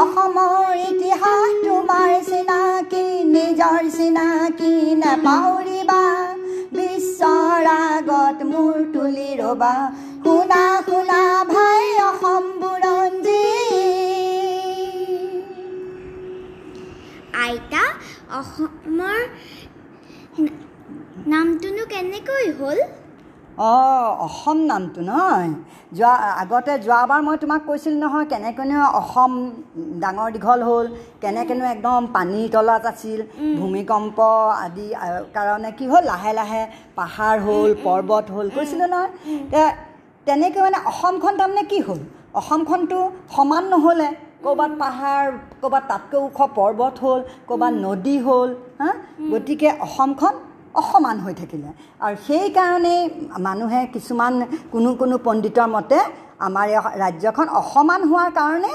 অসমৰ ইতিহাস তোমাৰ চিনাকি নিজৰ চিনাকি নেপাউৰিবা বিশ্বৰ আগত মূৰ তুলি ৰবা। শুনা শুনা ভাই অসম বুৰঞ্জী। আইতা অসমৰ নামটোনো কেনেকৈ হ'ল? অঁ অসম নামটো নহয়। যোৱা আগতে যোৱাবাৰ মই তোমাক কৈছিলোঁ নহয় কেনেকৈনো অসম ডাঙৰ দীঘল হ'ল কেনেকৈনো একদম পানীৰ তলত আছিল ভূমিকম্প আদি কাৰণে কি হ'ল লাহে লাহে পাহাৰ হ'ল পৰ্বত হ'ল কৈছিলোঁ নহয়। তেনেকৈ মানে অসমখন তাৰমানে কি হ'ল অসমখনতো সমান নহ'লে ক'ৰবাত পাহাৰ ক'ৰবাত তাতকৈ ওখ পৰ্বত হ'ল ক'ৰবাত নদী হ'ল হা? গতিকে অসমখন অসমান হৈ থাকিলে। আৰু সেইকাৰণেই মানুহে কিছুমান কোনো কোনো পণ্ডিতৰ মতে আমাৰ এই ৰাজ্যখন অসমান হোৱাৰ কাৰণে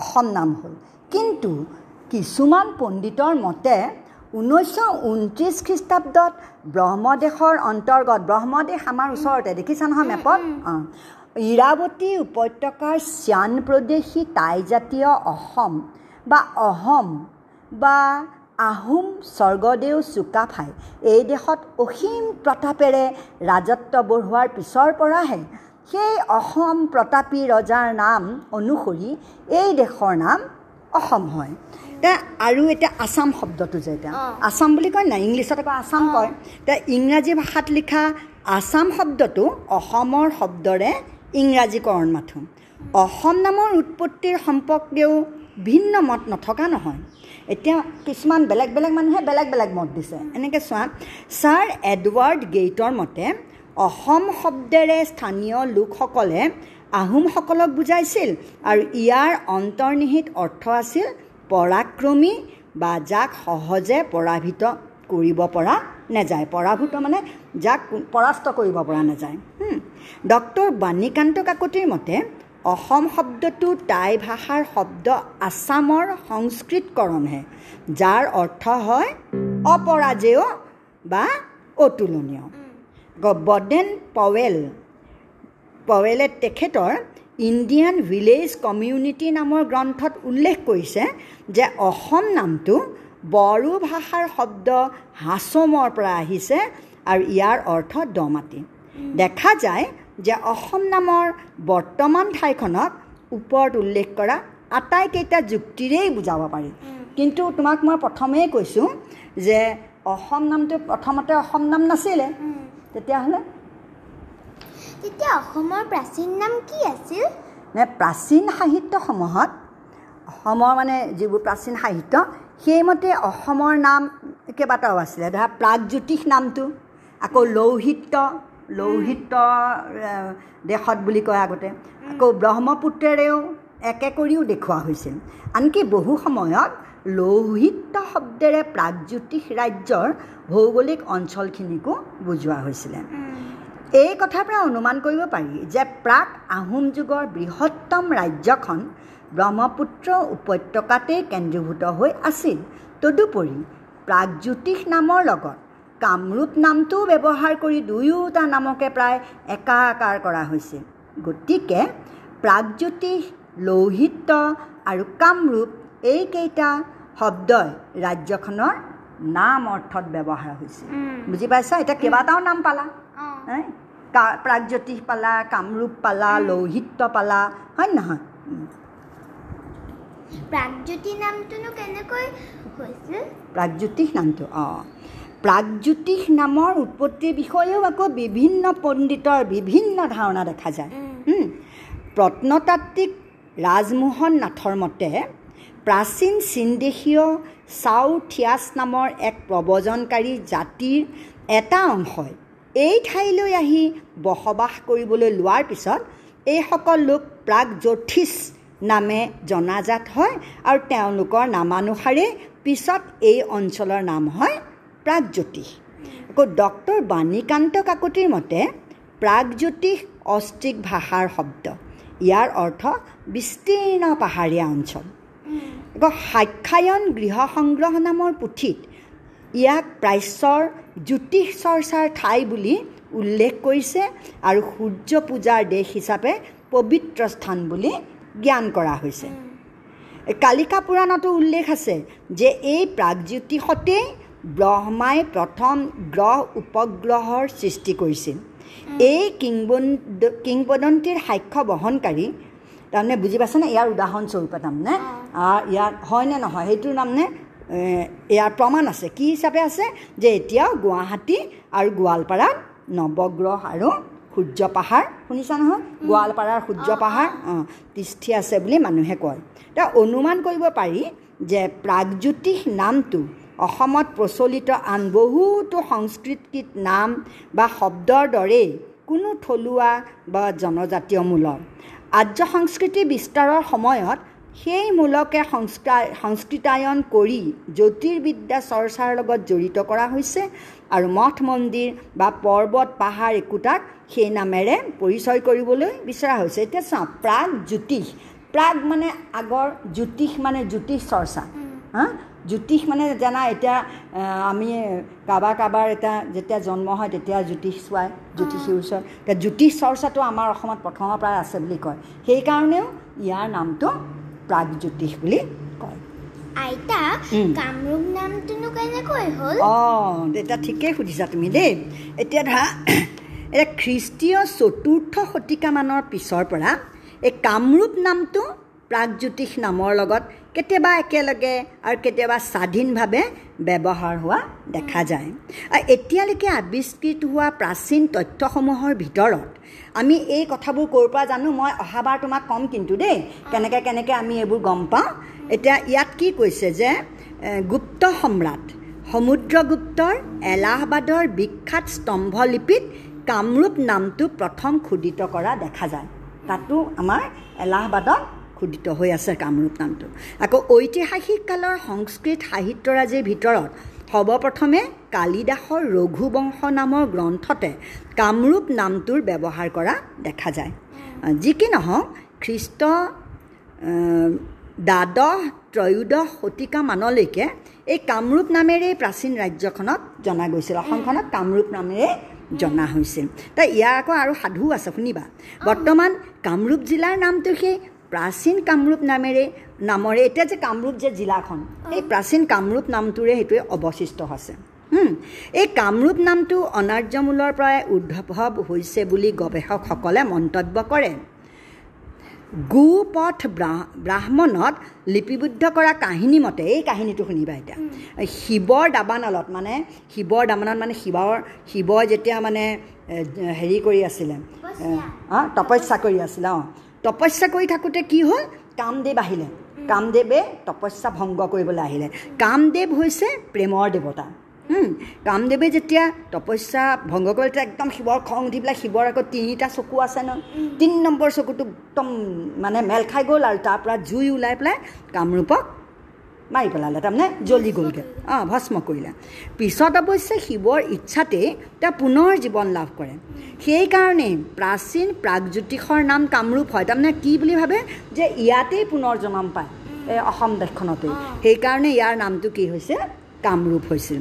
অসম নাম হ'ল। কিন্তু কিছুমান পণ্ডিতৰ মতে ঊনৈছশ ঊনত্ৰিছ খ্ৰীষ্টাব্দত ব্ৰহ্মদেশৰ অন্তৰ্গত ব্ৰহ্মদেশ আমাৰ ওচৰতে দেখিছা নহয় মেপত? অঁ। ইৰাৱতী উপত্যকাৰ চিয়ান প্ৰদেশী টাইজাতীয় অসম বা অহম বা আহোম স্বৰ্গদেউ চুকাফাই এই দেশত অসীম প্ৰতাপেৰে ৰাজত্ব বঢ়োৱাৰ পিছৰ পৰাহে সেই অসম প্ৰতাপী ৰজাৰ নাম অনুসৰি এই দেশৰ নাম অসম হয়। এতিয়া আৰু এতিয়া আছাম শব্দটো যে এতিয়া। আছাম বুলি কয় নাই ইংলিছত আকৌ আছাম কয়। এতিয়া ইংৰাজী ভাষাত লিখা আছাম শব্দটো অসমৰ শব্দৰে ইংৰাজীকৰণ মাথোঁ। অসম নামৰ উৎপত্তিৰ সম্পৰ্কেও ভিন্ন মত নথকা নহয়। এতিয়া কিছুমান বেলেগ বেলেগ মানুহে বেলেগ বেলেগ মত দিছে। এনেকৈ চোৱা ছাৰ এডৱাৰ্ড গেইটৰ মতে অসম শব্দেৰে স্থানীয় লোকসকলে আহোমসকলক বুজাইছিল আৰু ইয়াৰ অন্তৰ্নিহিত অৰ্থ আছিল পৰাক্ৰমী বা যাক সহজে পৰাভূত কৰিব পৰা নাযায়। পৰাভূত মানে যাক পৰাস্ত কৰিব পৰা নাযায়। ডক্টৰ বাণীকান্ত কাকতিৰ মতে অসম শব্দটো টাই ভাষাৰ শব্দ আছামৰ সংস্কৃতকৰণহে যাৰ অৰ্থ হয় অপৰাজেয় বা অতুলনীয়। বডেন পৱেল পৱেলে তেখেতৰ ইণ্ডিয়ান ভিলেজ কমিউনিটি নামৰ গ্ৰন্থত উল্লেখ কৰিছে যে অসম নামটো বড়ো ভাষাৰ শব্দ হাছমৰ পৰা আহিছে আৰু ইয়াৰ অৰ্থ দ মাটি দেখা যায় যে অসম নামৰ বৰ্তমান ঠাইখনক ওপৰত উল্লেখ কৰা আটাইকেইটা যুক্তিৰেই বুজাব পাৰি। কিন্তু তোমাক মই প্ৰথমেই কৈছোঁ যে অসম নামটো প্ৰথমতে অসম নাম নাছিলে। তেতিয়াহ'লে? তেতিয়া অসমৰ প্ৰাচীন নাম কি আছিল? নে প্ৰাচীন সাহিত্যসমূহত অসমৰ মানে যিবোৰ প্ৰাচীন সাহিত্য সেইমতে অসমৰ নাম কেইবাটাও আছিলে। ধৰা প্ৰাগজ্যোতিষ নামটো আকৌ লৌহিত্য লৌহিত্য দেশত বুলি কয় আগতে। আকৌ ব্ৰহ্মপুত্ৰেৰেও একে কৰিও দেখুওৱা হৈছিল। আনকি বহু সময়ত লৌহিত্য শব্দেৰে প্ৰাগজ্যোতিষ ৰাজ্যৰ ভৌগোলিক অঞ্চলখিনিকো বুজোৱা হৈছিলে। এই কথাৰ পৰা অনুমান কৰিব পাৰি যে প্ৰাক আহোম যুগৰ বৃহত্তম ৰাজ্যখন ব্ৰহ্মপুত্ৰ উপত্যকাতেই কেন্দ্ৰীভূত হৈ আছিল। তদুপৰি প্ৰাগজ্যোতিষ নামৰ লগত কামৰূপ নামটোও ব্যৱহাৰ কৰি দুয়োটা নামকে প্ৰায় একাকাৰ কৰা হৈছিল গতিকে প্ৰাগজ্যোতিষ লৌহিত্য আৰু কামৰূপ এইকেইটা শব্দই ৰাজ্যখনৰ নাম অৰ্থত ব্যৱহাৰ হৈছিল বুজি পাইছা? এতিয়া কেইবাটাও নাম পালা। প্ৰাগজ্যোতিষ পালা কামৰূপ পালা লৌহিত্য পালা হয় নে নহয়। প্ৰাগজ্যোতি নামটোনো কেনেকৈ হৈছিল? প্ৰাগজ্যোতিষ নামটো অঁ। প্ৰাগজ্যোতিষ নামৰ উৎপত্তিৰ বিষয়েও আকৌ বিভিন্ন পণ্ডিতৰ বিভিন্ন ধাৰণা দেখা যায় হুম। প্ৰত্নতাত্ত্বিক ৰাজমোহন নাথৰ মতে প্ৰাচীন চীনদেশীয় চাও থিয়াছ নামৰ এক প্ৰব্ৰজনকাৰী জাতিৰ এটা অংশই এই ঠাইলৈ আহি বসবাস কৰিবলৈ লোৱাৰ পিছত এইসকল লোক প্ৰাগজ্যোতিষ নামে জনাজাত হয় আৰু তেওঁলোকৰ নামানুসাৰে পিছত এই অঞ্চলৰ নাম হয় প্ৰাগজ্যোতিষ আকৌ ডক্টৰ বাণীকান্ত কাকতিৰ মতে প্ৰাগজ্যোতিষ অষ্ট্ৰিক ভাষাৰ শব্দ। ইয়াৰ অৰ্থ বিস্তীৰ্ণ পাহাৰীয়া অঞ্চল। আকৌ সাক্ষায়ন গৃহ সংগ্ৰহ নামৰ পুথিত ইয়াক প্ৰাচ্যৰ জ্যোতিষ চৰ্চাৰ ঠাই বুলি উল্লেখ কৰিছে আৰু সূৰ্য পূজাৰ দেশ হিচাপে পবিত্ৰ স্থান বুলি জ্ঞান কৰা হৈছে। কালিকা পুৰাণতো উল্লেখ আছে যে এই প্ৰাগজ্যোতিষতেই ব্ৰহ্মাই প্ৰথম গ্ৰহ উপগ্ৰহৰ সৃষ্টি কৰিছিল। এই কিংবদ কিংবদন্তীৰ সাক্ষ্য বহনকাৰী তাৰমানে বুজি পাইছেনে? ইয়াৰ উদাহৰণস্বৰূপে তাৰমানে ইয়াত হয়নে নহয়? সেইটোৰ তাৰমানে ইয়াৰ প্ৰমাণ আছে। কি হিচাপে আছে? যে এতিয়াও গুৱাহাটী আৰু গোৱালপাৰাত নৱগ্ৰহ আৰু সূৰ্য পাহাৰ শুনিছা নহয়? গোৱালপাৰাৰ সূৰ্য পাহাৰ অঁ তিষ্ঠি আছে বুলি মানুহে কয়। এতিয়া অনুমান কৰিব পাৰি যে প্ৰাগজ্যোতিষ নামটো অসমত প্ৰচলিত আন বহুতো সংস্কৃতিত নাম বা শব্দৰ দৰেই কোনো থলুৱা বা জনজাতীয় মূলৰ। আৰ্য সংস্কৃতি বিস্তাৰৰ সময়ত সেই মূলকে সংস্কাৰ সংস্কৃতায়ন কৰি জ্যোতিৰ্বিদ্যা চৰ্চাৰ লগত জড়িত কৰা হৈছে আৰু মঠ মন্দিৰ বা পৰ্বত পাহাৰ একোটাক সেই নামেৰে পৰিচয় কৰিবলৈ বিচৰা হৈছে। এতিয়া চাওঁ প্ৰাগ জ্যোতিষ। প্ৰাগ মানে আগৰ জ্যোতিষ মানে জ্যোতিষ চৰ্চা। হা? জ্যোতিষ মানে জানা এতিয়া আমি কাৰোবাৰ কাৰোবাৰ এটা যেতিয়া জন্ম হয় তেতিয়া জ্যোতিষ চোৱায় জ্যোতিষীৰ ওচৰত। এতিয়া জ্যোতিষ চৰ্চাটো আমাৰ অসমত প্ৰথমৰ পৰাই আছে বুলি কয়। সেইকাৰণেও ইয়াৰ নামটো প্ৰাগজ্যোতিষ বুলি কয়। আইতা। কামৰূপ নামটোনো কেনেকৈ হ'ল? অঁ এতিয়া ঠিকেই সুধিছা তুমি দেই। এতিয়া ধৰা এতিয়া খ্ৰীষ্টীয় চতুৰ্থ শতিকামানৰ পিছৰ পৰা এই কামৰূপ নামটো প্ৰাগজ্যোতিষ নামৰ লগত কেতিয়াবা একেলগে আৰু কেতিয়াবা স্বাধীনভাৱে ব্যৱহাৰ হোৱা দেখা যায়। আৰু এতিয়ালৈকে আৱিষ্কৃত হোৱা প্ৰাচীন তথ্যসমূহৰ ভিতৰত আমি এই কথাবোৰ ক'ৰ পৰা জানো মই অহাবাৰ তোমাক ক'ম কিন্তু দেই কেনেকৈ কেনেকৈ আমি এইবোৰ গম পাওঁ। এতিয়া ইয়াত কি কৈছে যে গুপ্ত সম্ৰাট সমুদ্ৰগুপ্তৰ এলাহাবাদৰ বিখ্যাত স্তম্ভলিপিত কামৰূপ নামটো প্ৰথম খোদিত কৰা দেখা যায়। তাতো আমাৰ এলাহাবাদত খোদিত হৈ আছে কামৰূপ নামটো। আকৌ ঐতিহাসিক কালৰ সংস্কৃত সাহিত্যৰাজিৰ ভিতৰত সৰ্বপ্ৰথমে কালিদাসৰ ৰঘুবংশ নামৰ গ্ৰন্থতে কামৰূপ নামটোৰ ব্যৱহাৰ কৰা দেখা যায়। যি কি নহওক খ্ৰীষ্ট দ্বাদশ ত্ৰয়োদশ শতিকামানলৈকে এই কামৰূপ নামেৰেই প্ৰাচীন ৰাজ্যখনত জনা গৈছিল। অসমখনত কামৰূপ নামেৰে জনা হৈছিল। তাই ইয়াৰ আকৌ আৰু সাধু আছে শুনিবা। বৰ্তমান কামৰূপ জিলাৰ নামটো সেই প্ৰাচীন কামৰূপ নামেৰে নামৰে এতিয়া যে কামৰূপ যে জিলাখন এই প্ৰাচীন কামৰূপ নামটোৰে সেইটোৱে অৱশিষ্ট আছে। এই কামৰূপ নামটো অনাৰ্যমূলৰ পৰাই উদ্ভৱ হৈছে বুলি গৱেষকসকলে মন্তব্য কৰে। গোপথ ব্ৰা- ব্ৰাহ্মণত লিপিবদ্ধ কৰা কাহিনী মতে এই কাহিনীটো শুনিবা এতিয়া। শিৱৰ দাবানলত মানে শিৱৰ দাবানলত মানে শিৱৰ শিৱই যেতিয়া মানে হেৰি কৰি আছিলে তপস্যা কৰি আছিলে অঁ। তপস্যা কৰি থাকোঁতে কি হ'ল? কামদেৱ আহিলে। কামদেৱে তপস্যা ভংগ কৰিবলৈ আহিলে। কামদেৱ হৈছে প্ৰেমৰ দেৱতা। কামদেৱে যেতিয়া তপস্যা ভংগ কৰিলে তেতিয়া একদম শিৱৰ খং উঠি পেলাই শিৱৰ আকৌ তিনিটা চকু আছে ন? তিনি নম্বৰ চকুটো একদম মানে মেল খাই গ'ল আৰু তাৰ পৰা জুই ওলাই পেলাই কামৰূপক মাৰি পেলালে তাৰমানে জ্বলি গ'লগৈ। অঁ ভস্ম কৰিলে। পিছত অৱশ্যে শিৱৰ ইচ্ছাতেই তেওঁ পুনৰ জীৱন লাভ কৰে। সেইকাৰণে প্ৰাচীন প্ৰাগজ্যোতিষৰ নাম কামৰূপ হয়। তাৰমানে কি বুলি ভাবে? যে ইয়াতেই পুনৰ জন্ম পায় এই অসম দেশখনতেই। সেইকাৰণে ইয়াৰ নামটো কি হৈছে? কামৰূপ হৈছিল।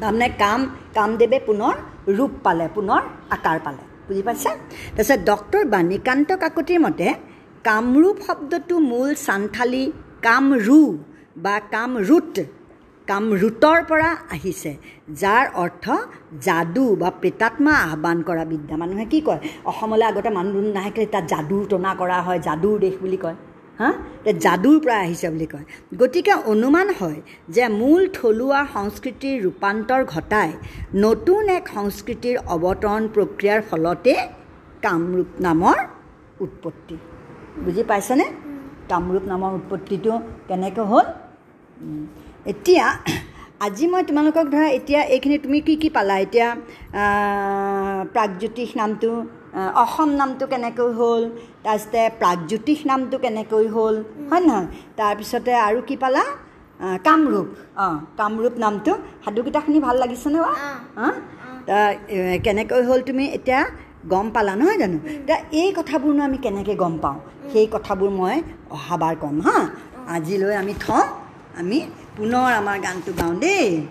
তাৰমানে কাম কামদেৱে পুনৰ ৰূপ পালে পুনৰ আকাৰ পালে। বুজি পাইছা? তাৰপিছত ডক্টৰ বাণীকান্ত কাকতিৰ মতে কামৰূপ শব্দটো মূল চান্থালী কামৰু। বা কামৰুট। কামৰুটৰ পৰা আহিছে যাৰ অৰ্থ যাদু বা প্ৰেতাত্মা আহ্বান কৰা বিদ্যা। মানুহে কি কয়? অসমলৈ আগতে মানুহ দুনুহ নাহে কেলে তাত যাদুৰ টনা কৰা হয় যাদুৰ দেশ বুলি কয়। হা? যাদুৰ পৰা আহিছে বুলি কয়। গতিকে অনুমান হয় যে মূল থলুৱা সংস্কৃতিৰ ৰূপান্তৰ ঘটাই নতুন এক সংস্কৃতিৰ অৱতৰণ প্ৰক্ৰিয়াৰ ফলতে কামৰূপ নামৰ উৎপত্তি। বুজি পাইছেনে? কামৰূপ নামৰ উৎপত্তিটো কেনেকৈ হ'ল? এতিয়া আজি মই তোমালোকক ধৰা এতিয়া এইখিনি তুমি কি কি পালা? এতিয়া প্ৰাগজ্যোতিষ নামটো অসম নামটো কেনেকৈ হ'ল? তাৰপিছতে প্ৰাগজ্যোতিষ নামটো কেনেকৈ হ'ল? হয় নহয়? তাৰপিছতে আৰু কি পালা? কামৰূপ। অঁ কামৰূপ নামটো সাধুকেইটা শুনি ভাল লাগিছেনে বাৰু কেনেকৈ হ'ল তুমি এতিয়া? গম পালা নহয় জানো? এতিয়া এই কথাবোৰনো আমি কেনেকৈ গম পাওঁ? সেই কথাবোৰ মই অহাবাৰ ক'ম হা। আজিলৈ আমি থওঁ। আমি পুনৰ আমাৰ গানটো গাওঁ দেই।